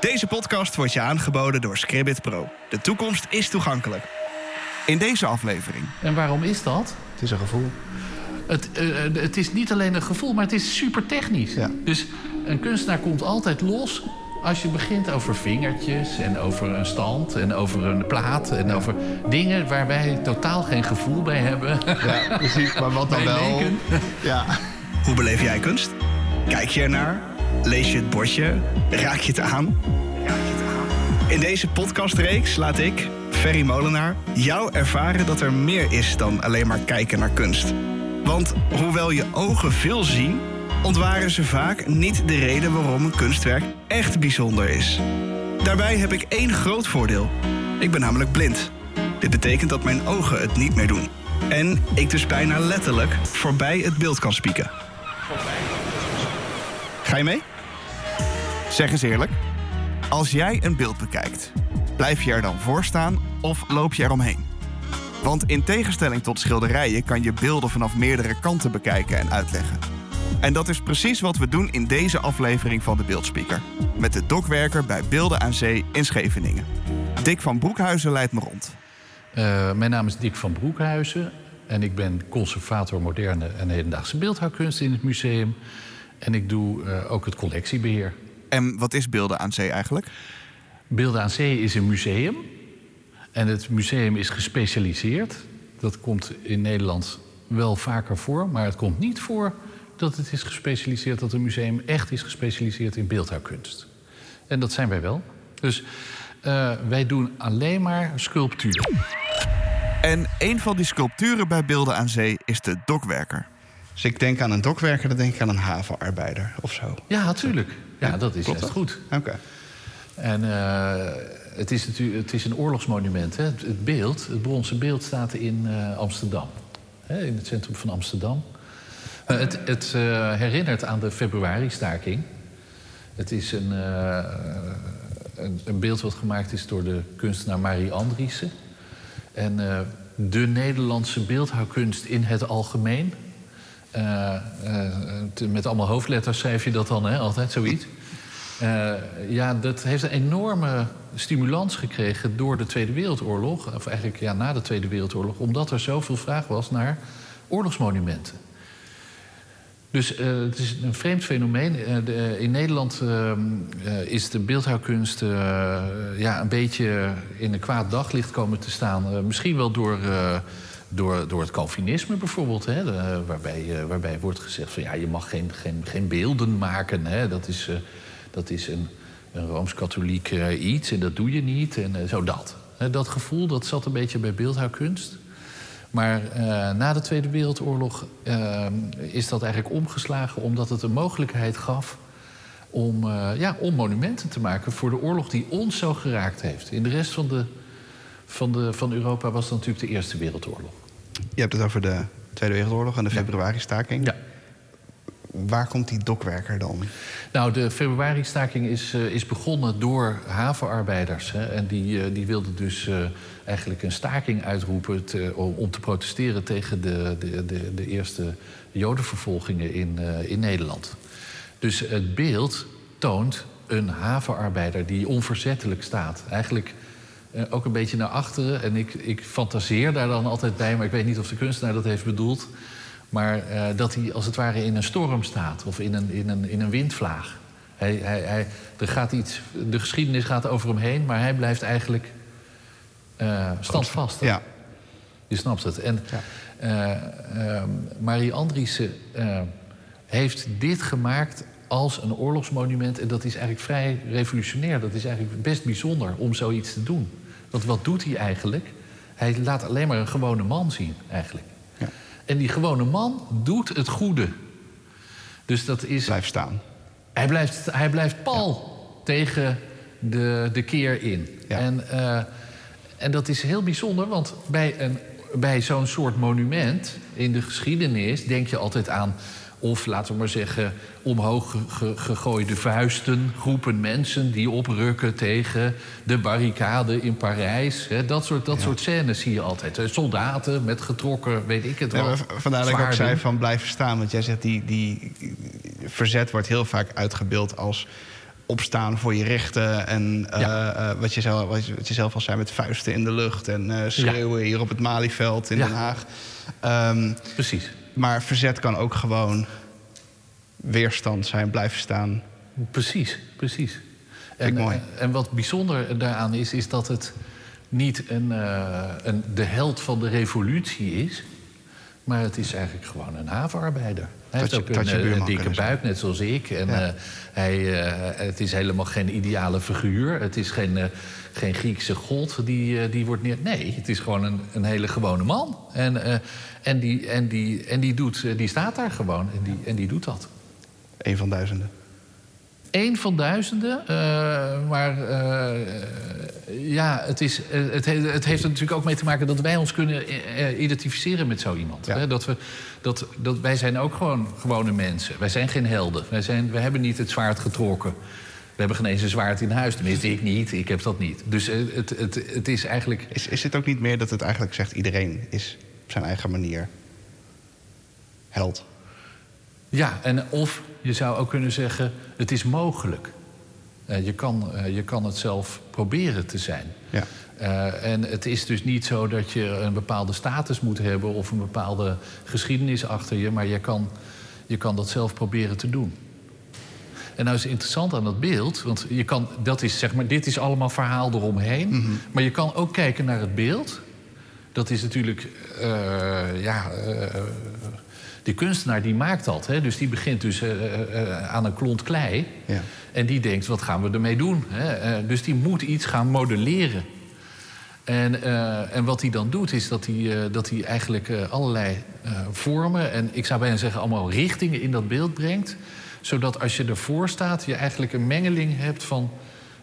Deze podcast wordt je aangeboden door Scribbit Pro. De toekomst is toegankelijk. In deze aflevering. En waarom is dat? Het is een gevoel. Het, eh, eh, het is niet alleen een gevoel, maar het is super technisch. Ja. Dus een kunstenaar komt altijd los als je begint over vingertjes en over een stand en over een plaat en over dingen waar wij totaal geen gevoel bij hebben. Ja, precies. Maar wat dan wel? Ja. Hoe beleef jij kunst? Kijk je ernaar? Lees je het bordje? Raak je het aan? In deze podcastreeks laat ik, Ferry Molenaar, jou ervaren dat er meer is dan alleen maar kijken naar kunst. Want hoewel je ogen veel zien, ontwaren ze vaak niet de reden waarom een kunstwerk echt bijzonder is. Daarbij heb ik één groot voordeel. Ik ben namelijk blind. Dit betekent dat mijn ogen het niet meer doen. En ik dus bijna letterlijk voorbij het beeld kan spieken. Ga je mee? Zeg eens eerlijk. Als jij een beeld bekijkt, blijf je er dan voor staan of loop je eromheen? Want in tegenstelling tot schilderijen kan je beelden vanaf meerdere kanten bekijken en uitleggen. En dat is precies wat we doen in deze aflevering van de Beeldspeaker. Met de dokwerker bij Beelden aan Zee in Scheveningen. Dick van Broekhuizen leidt me rond. Eh, mijn naam is Dick van Broekhuizen en ik ben conservator moderne en hedendaagse beeldhouwkunst in het museum. En ik doe eh, ook het collectiebeheer. En wat is Beelden aan Zee eigenlijk? Beelden aan Zee is een museum. En het museum is gespecialiseerd. Dat komt in Nederland wel vaker voor, maar het komt niet voor dat het is gespecialiseerd, dat een museum echt is gespecialiseerd in beeldhouwkunst. En dat zijn wij wel. Dus eh, wij doen alleen maar sculptuur. En een van die sculpturen bij Beelden aan Zee is de dokwerker. Als ik denk aan een dokwerker, dan denk ik aan een havenarbeider of zo. Ja, natuurlijk. Ja, dat is Klopt dat? goed. Oké. En eh, het, is natuurlijk, het is een oorlogsmonument. Hè? Het, het beeld, het bronzen beeld, staat in eh, Amsterdam. Hè? In het centrum van Amsterdam. Eh, het het herinnert aan de februari-staking. Het is een, een, een beeld wat gemaakt is door de kunstenaar Marie Andriessen. En de Nederlandse beeldhouwkunst in het algemeen. Eh, eh, te- met allemaal hoofdletters schrijf je dat dan, hè? altijd zoiets. Eh, ja, dat heeft een enorme stimulans gekregen door de Tweede Wereldoorlog. Of eigenlijk ja, na de Tweede Wereldoorlog. Omdat er zoveel vraag was naar oorlogsmonumenten. Dus eh, het is een vreemd fenomeen. Eh, in Nederland eh, eh, is de beeldhouwkunst eh, ja, een beetje in een kwaad daglicht komen te staan. Eh, misschien wel door, eh, door, door het Calvinisme bijvoorbeeld. Hè, waarbij, eh, waarbij wordt gezegd van ja, je mag geen, geen, geen beelden maken. Hè, dat is, eh, dat is een, een rooms-katholiek eh, iets en dat doe je niet. En zo dat. Dat gevoel dat zat een beetje bij beeldhouwkunst. Maar na de Tweede Wereldoorlog is dat eigenlijk omgeslagen omdat het een mogelijkheid gaf om, ja, om monumenten te maken voor de oorlog die ons zo geraakt heeft. In de rest van, de, van, de, van Europa was dat natuurlijk de Eerste Wereldoorlog. Je hebt het over de Tweede Wereldoorlog en de februari-staking. Ja. Waar komt die dokwerker dan? Nou, de februari-staking is, eh, is begonnen door havenarbeiders. Hè, en die, eh, die wilden dus eh, eigenlijk een staking uitroepen te- om, om te protesteren tegen de, de, de, de eerste jodenvervolgingen in, in Nederland. Dus het beeld toont een havenarbeider die onverzettelijk staat. Eigenlijk eh, ook een beetje naar achteren. En ik, ik fantaseer daar dan altijd bij, maar ik weet niet of de kunstenaar dat heeft bedoeld. Maar eh, dat hij als het ware in een storm staat of in een, in een, in een windvlaag. Hij, hij, hij, er gaat iets, de geschiedenis gaat over hem heen, maar hij blijft eigenlijk eh, standvastig. Ja. Je snapt het. En Ja. eh, ehm, Marie Andriessen heeft dit gemaakt als een oorlogsmonument. En dat is eigenlijk vrij revolutionair. Dat is eigenlijk best bijzonder om zoiets te doen. Want wat doet hij eigenlijk? Hij laat alleen maar een gewone man zien, eigenlijk. Ja. En die gewone man doet het goede. Dus dat is. Blijf staan. Hij blijft, hij blijft pal tegen de, de keer in. Ja. En, eh, en dat is heel bijzonder, want bij, een, bij zo'n soort monument in de geschiedenis denk je altijd aan. Of laten we maar zeggen, omhoog ge- ge- gegooide vuisten, groepen mensen die oprukken tegen de barricade in Parijs. Dat soort, dat soort scènes zie je altijd. Soldaten met getrokken, weet ik het wel. vandaar dat ik ook zei van blijven staan. Want jij zegt die, die verzet wordt heel vaak uitgebeeld als opstaan voor je rechten. En eh, Ja. eh, wat, je zelf, wat, je, zelf al zei met vuisten in de lucht en eh, schreeuwen hier op het Malieveld in Ja. Den Haag. Ehm, Precies. Maar verzet kan ook gewoon weerstand zijn, blijven staan. Precies, precies. En, mooi. eh, en wat bijzonder daaraan is, is dat het niet een, eh, een, de held van de revolutie is. Maar het is eigenlijk gewoon een havenarbeider. Hij Dat heeft je- ook een, eh, een dikke buik, net zoals ik. En Ja. hij, het is helemaal geen ideale figuur. Het is geen, geen Griekse god die, eh, die wordt neer... Nee, het is gewoon een, een hele gewone man. En, eh, en, die, en, die, en die, doet, eh, die staat daar gewoon en die, en die doet dat. Een van duizenden. Eén van duizenden, maar ja, het, is, het, he- het heeft er natuurlijk ook mee te maken dat wij ons kunnen identificeren met zo iemand. Ja. Hè? Dat we, dat, dat, wij zijn ook gewoon gewone mensen. Wij zijn geen helden. Wij, zijn, wij hebben niet het zwaard getrokken. We hebben geen eens een zwaard in huis. Tenminste, ik niet. Ik heb dat niet. Dus eh, het, het, het is eigenlijk... Is, is het ook niet meer dat het eigenlijk zegt iedereen is op zijn eigen manier held? Ja, en of je zou ook kunnen zeggen, het is mogelijk. Eh, je, kan, eh, je kan het zelf proberen te zijn. Ja. En het is dus niet zo dat je een bepaalde status moet hebben of een bepaalde geschiedenis achter je, maar je kan, je kan dat zelf proberen te doen. En nou is het interessant aan dat beeld, want je kan, dat is, zeg maar, dit is allemaal verhaal eromheen. Maar je kan ook kijken naar het beeld. Dat is natuurlijk, eh, ja, eh, die kunstenaar die maakt dat. Hè? Dus die begint dus eh, aan een klont klei. Ja. En die denkt, wat gaan we ermee doen? Hè? Dus die moet iets gaan modelleren. En, eh, en wat hij dan doet, is dat hij, eh, dat hij eigenlijk eh, allerlei vormen... en ik zou bijna zeggen allemaal richtingen in dat beeld brengt... zodat als je ervoor staat, je eigenlijk een mengeling hebt van,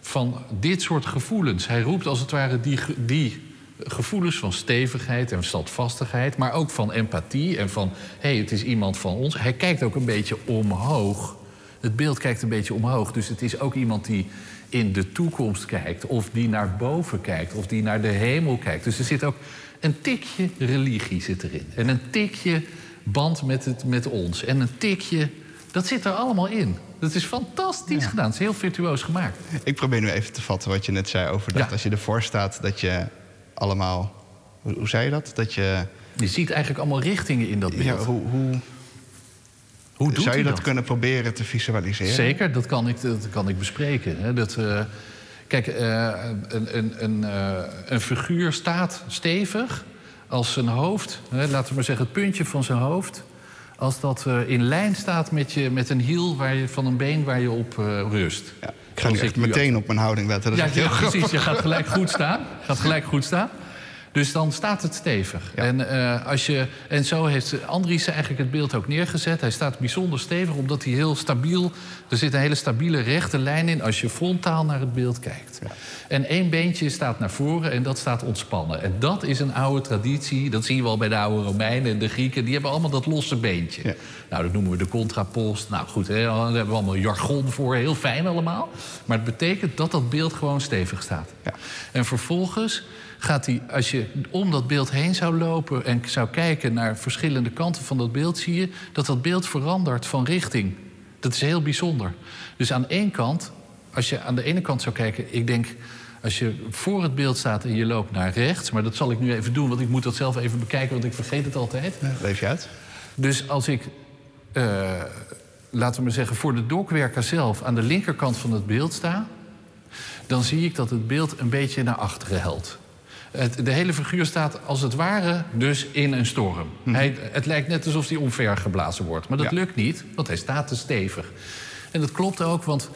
van dit soort gevoelens. Hij roept als het ware die, die gevoelens van stevigheid en standvastigheid... maar ook van empathie en van, hé, hey, het is iemand van ons. Hij kijkt ook een beetje omhoog... Het beeld kijkt een beetje omhoog. Dus het is ook iemand die in de toekomst kijkt. Of die naar boven kijkt. Of die naar de hemel kijkt. Dus er zit ook een tikje religie zit erin. En een tikje band met, het, met ons. En een tikje... Dat zit er allemaal in. Dat is fantastisch gedaan. Het is heel virtuoos gemaakt. Ik probeer nu even te vatten wat je net zei over dat Ja. als je ervoor staat dat je allemaal. Hoe, hoe zei je dat? Dat je. Je ziet eigenlijk allemaal richtingen in dat beeld. Ja, hoe, hoe Hoe doet zou je dat, kunnen proberen te visualiseren? Zeker, dat kan ik, dat kan ik bespreken. Hè. Dat, eh, kijk, eh, een, een, een, eh, een figuur staat stevig als zijn hoofd, hè, laten we maar zeggen het puntje van zijn hoofd... als dat in lijn staat met, je, met een hiel waar je, van een been waar je op rust. Ja, ik ga nu echt meteen op mijn houding letten. Dat is ja, heel ja, precies. Je gaat gelijk goed staan. Gaat gelijk goed staan. Dus dan staat het stevig. Ja. En, eh, als je, en zo heeft Andries eigenlijk het beeld ook neergezet. Hij staat bijzonder stevig, omdat hij heel stabiel... Er zit een hele stabiele rechte lijn in als je frontaal naar het beeld kijkt. En één beentje staat naar voren en dat staat ontspannen. En dat is een oude traditie. Dat zien we al bij de oude Romeinen en de Grieken. Die hebben allemaal dat losse beentje. Ja. Nou, dat noemen we de contrapost. Nou goed, hè, daar hebben we allemaal jargon voor. Heel fijn allemaal. Maar het betekent dat dat beeld gewoon stevig staat. Ja. En vervolgens gaat hij, als je om dat beeld heen zou lopen... en zou kijken naar verschillende kanten van dat beeld... zie je dat dat beeld verandert van richting. Dat is heel bijzonder. Dus aan één kant, als je aan de ene kant zou kijken... ik denk, als je voor het beeld staat en je loopt naar rechts... maar dat zal ik nu even doen, want ik moet dat zelf even bekijken... want ik vergeet het altijd. Ja, Leef je uit? Dus als ik, eh, laten we maar zeggen, voor de dokwerker zelf aan de linkerkant van het beeld sta, dan zie ik dat het beeld een beetje naar achteren helt. Het, de hele figuur staat als het ware dus in een storm. Hij, het lijkt net alsof hij omvergeblazen wordt. Maar dat Ja. lukt niet, want hij staat te stevig. En dat klopt ook, want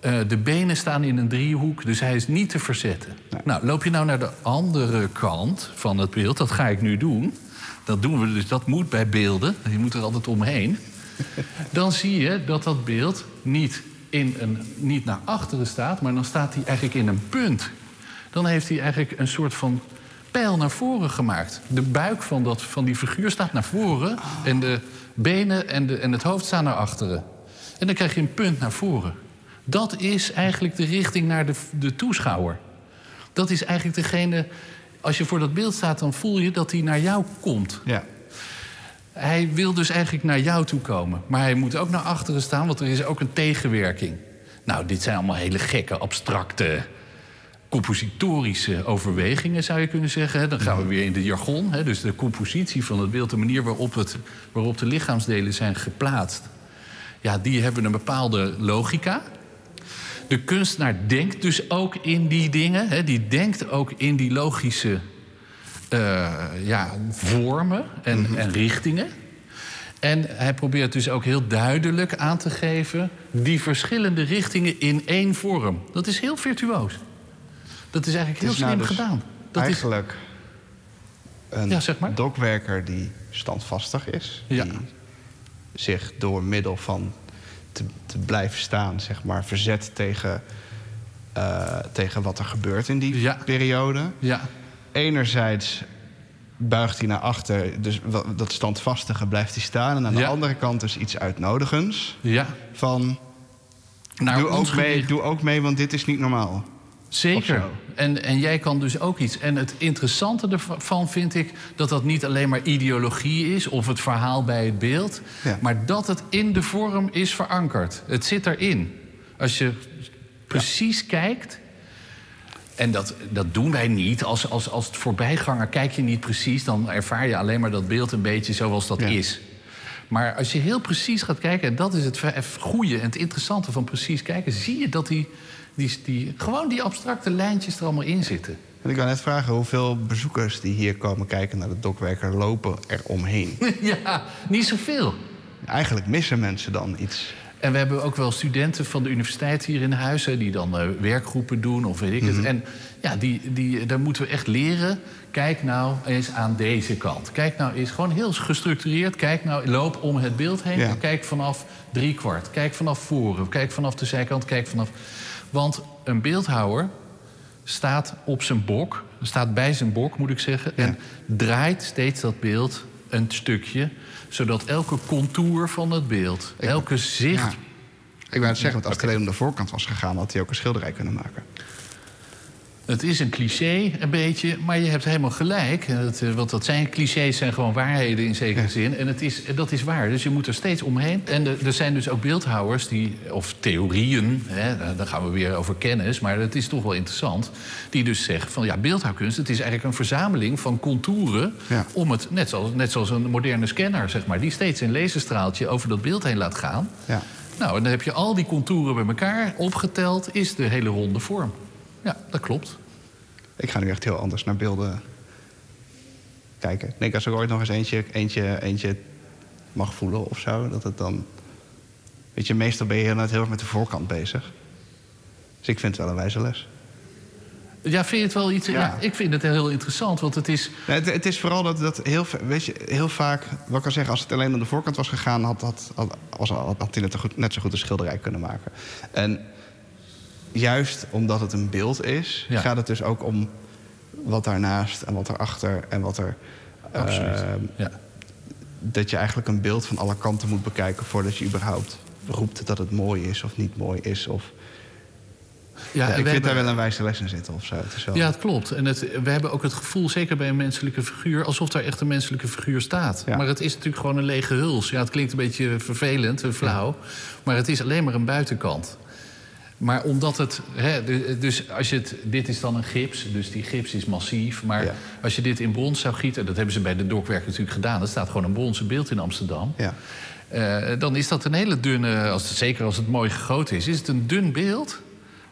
eh, de benen staan in een driehoek, dus hij is niet te verzetten. Nou, loop je nou naar de andere kant van het beeld, dat ga ik nu doen. Dat doen we dus, dat moet bij beelden, je moet er altijd omheen. Dan zie je dat dat beeld niet, in een, niet naar achteren staat, maar dan staat hij eigenlijk in een punt. Dan heeft hij eigenlijk een soort van pijl naar voren gemaakt. De buik van, dat, van die figuur staat naar voren en de benen en, de, en het hoofd staan naar achteren. En dan krijg je een punt naar voren. Dat is eigenlijk de richting naar de, de toeschouwer. Dat is eigenlijk degene. Als je voor dat beeld staat, dan voel je dat hij naar jou komt. Ja. Hij wil dus eigenlijk naar jou toe komen. Maar hij moet ook naar achteren staan, want er is ook een tegenwerking. Nou, dit zijn allemaal hele gekke, abstracte, compositorische overwegingen, zou je kunnen zeggen. Dan gaan we weer in de jargon. hè. Dus de compositie van het beeld, de manier waarop, het, waarop de lichaamsdelen zijn geplaatst. Ja, die hebben een bepaalde logica. De kunstenaar denkt dus ook in die dingen. Hè. Die denkt ook in die logische eh, ja, vormen en, en richtingen. En hij probeert dus ook heel duidelijk aan te geven... die verschillende richtingen in één vorm. Dat is heel virtuoos. Dat is eigenlijk heel nou slim dus gedaan. Dat is, Eigenlijk een Ja, zeg maar. dokwerker die standvastig is. Ja. Die zich door middel van te, te blijven staan, zeg maar, verzet tegen, eh, tegen wat er gebeurt in die Ja. periode. ja, Enerzijds buigt hij naar achter, dus dat standvastige blijft hij staan. En aan de Ja. andere kant dus iets uitnodigends. ja. Van, Naar doe, ook mee, doe ook mee, want dit is niet normaal. Zeker. En, en jij kan dus ook iets. En het interessante ervan vind ik dat dat niet alleen maar ideologie is of het verhaal bij het beeld, Ja. maar dat het in de vorm is verankerd. Het zit erin. Als je precies kijkt. En dat, dat doen wij niet. Als, als, als het voorbijganger kijk je niet precies, dan ervaar je alleen maar dat beeld een beetje zoals dat Ja. is. Maar als je heel precies gaat kijken, en dat is het goede en het interessante van precies kijken, zie je dat die, die, die, gewoon die abstracte lijntjes er allemaal in zitten. En ik wil net vragen hoeveel bezoekers die hier komen kijken naar de dokwerker lopen er omheen. ja, niet zoveel. Eigenlijk missen mensen dan iets. En we hebben ook wel studenten van de universiteit hier in huis... hè, die dan eh, werkgroepen doen of weet ik het. En ja, die, die, daar moeten we echt leren. Kijk nou eens aan deze kant. Kijk nou eens gewoon heel gestructureerd. Kijk nou, loop om het beeld heen. Ja. Kijk vanaf drie kwart. Kijk vanaf voren. Kijk vanaf de zijkant. Kijk vanaf... Want een beeldhouwer staat op zijn bok. Staat bij zijn bok, moet ik zeggen. En draait steeds dat beeld een stukje. Zodat elke contour van het beeld, elke zicht... Ja. Ik wou het zeggen, want als het alleen om de voorkant was gegaan... had hij ook een schilderij kunnen maken. Het is een cliché, een beetje, maar je hebt helemaal gelijk. Het, eh, want dat zijn clichés, zijn gewoon waarheden in zekere zin. En het is, dat is waar, dus je moet er steeds omheen. En er, er zijn dus ook beeldhouwers, die, of theorieën... Hè, daar- gaan we weer over kennis, maar het is toch wel interessant... die dus zeggen van, ja, beeldhouwkunst... het is eigenlijk een verzameling van contouren... Ja. om het, net zoals, net zoals een moderne scanner, zeg maar... die steeds een laserstraaltje over dat beeld heen laat gaan... Ja. Nou, en dan heb je al die contouren bij elkaar opgeteld... is de hele ronde vorm. Ja, dat klopt. Ik ga nu echt heel anders naar beelden kijken. Ik denk als ik ooit nog eens eentje, eentje, eentje mag voelen of zo... dat het dan... Weet je, meestal ben je heel erg met de voorkant bezig. Dus ik vind het wel een wijze les. Ja, vind je het wel iets... Ja. Ja. ik vind het heel interessant, want het is... Nee, het, het is vooral dat, dat heel, weet je, heel vaak, wat ik al zeg, als het alleen aan de voorkant was gegaan, had, had, had, was, had hij net, goed, net zo goed een schilderij kunnen maken. En juist omdat het een beeld is, Ja. gaat het dus ook om wat daarnaast en wat erachter en wat er. Absoluut. ehm, ja. dat je eigenlijk een beeld van alle kanten moet bekijken voordat je überhaupt roept dat het mooi is of niet mooi is. Of, Ja, ik vind daar wel een wijze les in zitten of zo. Het is wel, Ja, het klopt. En het, we hebben ook het gevoel, zeker bij een menselijke figuur... alsof daar echt een menselijke figuur staat. Ja. Maar het is natuurlijk gewoon een lege huls. Ja, het klinkt een beetje vervelend, en flauw. Maar het is alleen maar een buitenkant. Maar omdat het... Hè, dus als je het... Dit is dan een gips, dus die gips is massief. Maar Ja. als je dit in brons zou gieten... dat hebben ze bij de dokwerk natuurlijk gedaan. Er staat gewoon een bronzen beeld in Amsterdam. Ja. Eh, dan is dat een hele dunne, als het, zeker als het mooi gegoten is, is het een dun beeld.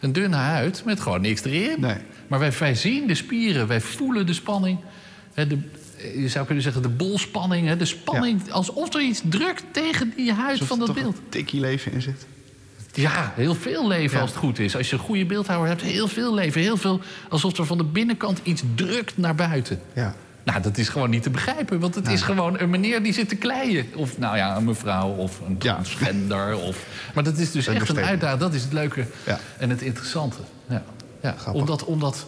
Een dunne huid met gewoon niks erin. Nee. Maar wij, wij zien de spieren, wij voelen de spanning. Hè, de, je zou kunnen zeggen de bolspanning, hè, de spanning. Alsof er iets drukt tegen die huid Alsof van er dat beeld. een tikkie leven in zit. Ja, heel veel leven Ja. als het goed is. Als je een goede beeldhouwer hebt, heel veel leven. Heel veel, alsof er van de binnenkant iets drukt naar buiten. Ja. Nou, dat is gewoon niet te begrijpen. Want het is gewoon een meneer die zit te kleien. Of nou ja, een mevrouw of een transgender. Of... Maar dat is dus echt een uitdaging. Dat is het leuke en het interessante. Ja. Ja. Omdat, omdat,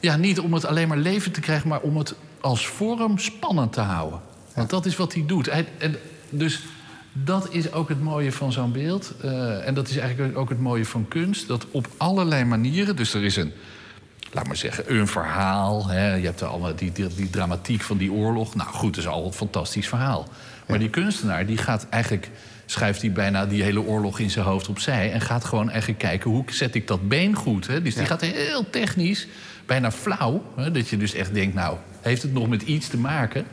ja, niet om het alleen maar leven te krijgen... maar om het als vorm spannend te houden. Want dat is wat hij doet. Hij, en dus dat is ook het mooie van zo'n beeld. Eh, en dat is eigenlijk ook het mooie van kunst. Dat op allerlei manieren... dus er is een laat maar zeggen, een verhaal. Hè. Je hebt allemaal die, die, die dramatiek van die oorlog. Nou goed, dat is al een fantastisch verhaal. Maar die kunstenaar die gaat eigenlijk schuift hij bijna die hele oorlog in zijn hoofd opzij. En gaat gewoon eigenlijk kijken hoe zet ik dat been goed. Hè? Dus die gaat heel technisch, bijna flauw. Hè? Dat je dus echt denkt, nou, heeft het nog met iets te maken?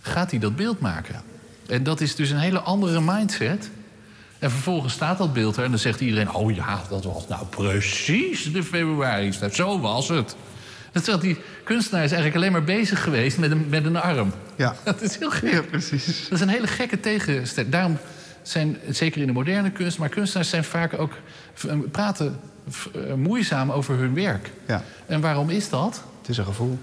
Gaat hij dat beeld maken? En dat is dus een hele andere mindset. En vervolgens staat dat beeld er en dan zegt iedereen... oh ja, dat was nou precies de februari. Zo was het. Terwijl die kunstenaar is eigenlijk alleen maar bezig geweest met een, met een arm. Ja. Dat is heel gek. Ja, precies. Dat is een hele gekke tegenstelling. Daarom zijn, zeker in de moderne kunst... maar kunstenaars zijn vaak ook praten eh, moeizaam over hun werk. Ja. En waarom is dat? Het is een gevoel.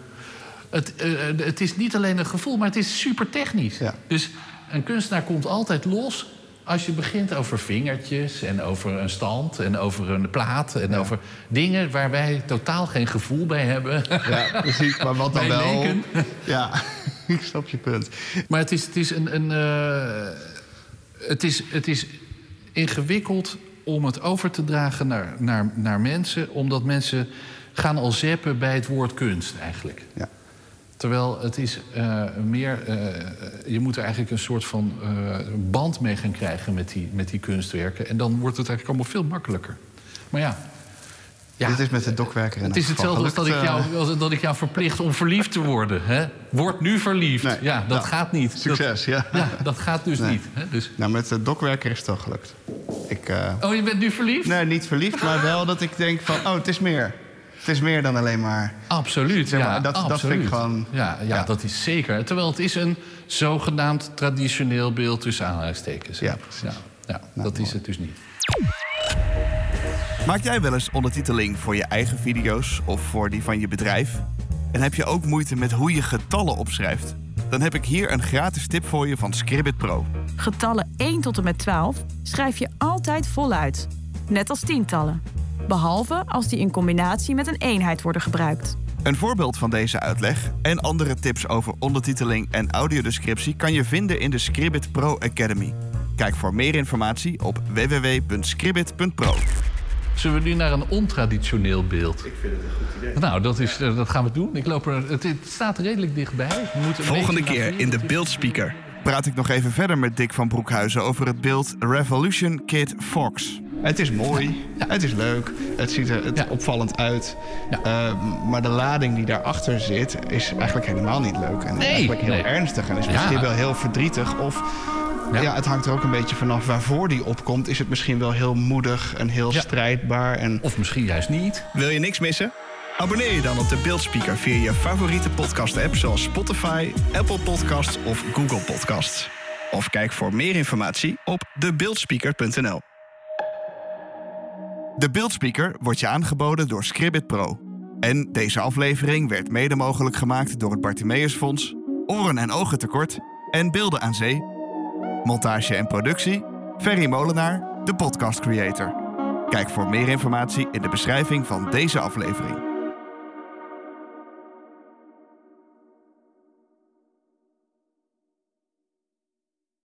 Het, uh, het is niet alleen een gevoel, maar het is super technisch. Ja. Dus een kunstenaar komt altijd los als je begint over vingertjes en over een stand en over een plaat en over dingen waar wij totaal geen gevoel bij hebben. Ja, precies. Maar wat dan wel? leken. Ja, ik snap je punt. Maar het is, het is een. een eh, het, is, het is ingewikkeld om het over te dragen naar, naar, naar mensen, omdat mensen gaan al zeppen bij het woord kunst eigenlijk. Ja. Terwijl het is eh, meer. eh, je moet er eigenlijk een soort van eh, band mee gaan krijgen met die, met die kunstwerken. En dan wordt het eigenlijk allemaal veel makkelijker. Maar ja. ja Dit is met de dokwerker in het is hetzelfde als dat ik, jou, als dat ik jou verplicht om verliefd te worden. Hè? Word nu verliefd. Nee, ja, dat gaat niet. Succes, dat, ja. Ja, dat gaat dus Nee. niet. Hè? Dus, Nou, met de dokwerker is het wel gelukt. Ik, oh, je bent nu verliefd? nee, niet verliefd, maar wel dat ik denk van... oh, het is meer. Het is meer dan alleen maar... Absoluut, Zeg maar, ja. dat- dat vind absoluut. ik gewoon- Ja, ja, ja. dat is zeker. Terwijl het is een zogenaamd traditioneel beeld tussen aanhalingstekens. Ja, precies. Ja, ja, Nou, dat is het dus niet. Maak jij wel eens ondertiteling voor je eigen video's of voor die van je bedrijf? En heb je ook moeite met hoe je getallen opschrijft? Dan heb ik hier een gratis tip voor je van Scribbit Pro. Getallen 1 tot en met 12 schrijf je altijd voluit. Net als tientallen. Behalve als die in combinatie met een eenheid worden gebruikt. Een voorbeeld van deze uitleg en andere tips over ondertiteling en audiodescriptie kan je vinden in de Scribbit Pro Academy. Kijk voor meer informatie op www.scribbit.pro. Zullen we nu naar een ontraditioneel beeld? Ik vind het een goed idee. Nou, dat, is, eh, dat gaan we doen. Ik loop er, het, het staat redelijk dichtbij. Volgende keer in de beeldspeaker. Praat ik nog even verder met Dick van Broekhuizen over het beeld Revolution Kid Fox. Het is mooi, het is leuk, het ziet er het Ja. opvallend uit. Ja. Eh, maar de lading die daarachter zit is eigenlijk helemaal niet leuk. En is Nee, eigenlijk heel nee. ernstig en is Ja. misschien wel heel verdrietig. Of Ja. ja. het hangt er ook een beetje vanaf waarvoor die opkomt. Is het misschien wel heel moedig en heel Ja. strijdbaar. En Of misschien juist niet. Wil je niks missen? Abonneer je dan op de Beeldspeaker via je favoriete podcast-app zoals Spotify, Apple Podcasts of Google Podcasts. Of kijk voor meer informatie op debeeldspeaker.nl. De beeldspeaker wordt je aangeboden door Scribbit Pro. En deze aflevering werd mede mogelijk gemaakt door het Bartimeus Fonds, Oren en Ogen Tekort en Beelden aan Zee. Montage en productie, Ferry Molenaar, de podcast creator. Kijk voor meer informatie in de beschrijving van deze aflevering.